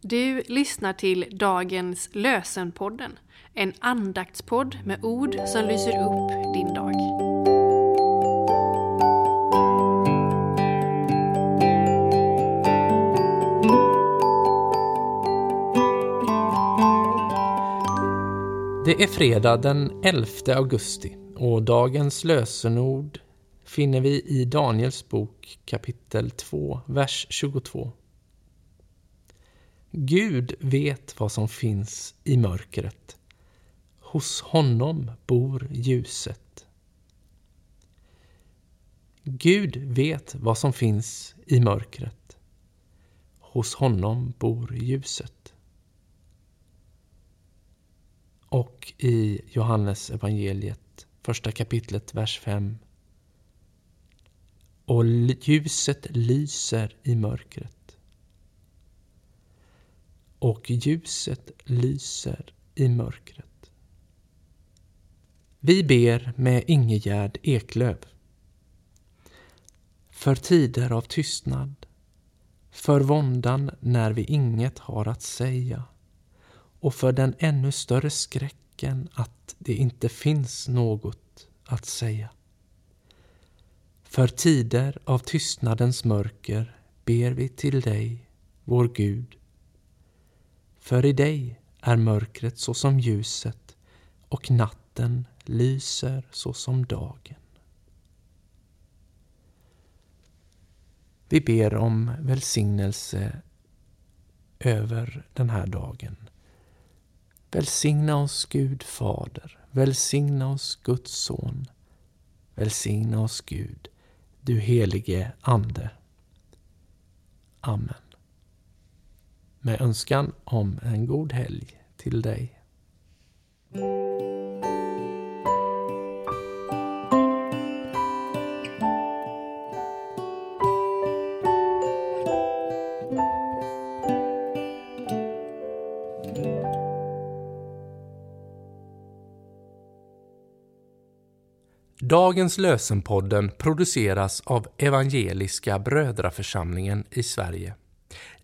Du lyssnar till dagens Lösenpodden, en andaktspodd med ord som lyser upp din dag. Det är fredag den 11 augusti och dagens lösenord finner vi i Daniels bok kapitel 2, vers 22. Gud vet vad som finns i mörkret. Hos honom bor ljuset. Gud vet vad som finns i mörkret. Hos honom bor ljuset. Och i Johannes evangeliet, första kapitlet, vers 5. Och ljuset lyser i mörkret och ljuset lyser i mörkret. Vi ber med Ingegärd Eklöv. För tider av tystnad, för våndan när vi inget har att säga och för den ännu större skräcken att det inte finns något att säga. För tider av tystnadens mörker ber vi till dig, vår Gud, för i dig är mörkret såsom ljuset och natten lyser såsom dagen. Vi ber om välsignelse över den här dagen. Välsigna oss Gud Fader, välsigna oss Guds Son, välsigna oss Gud, du helige Ande. Amen med önskan om en god helg till dig. Dagens lösenpodden produceras av Evangeliska Brödraförsamlingen i Sverige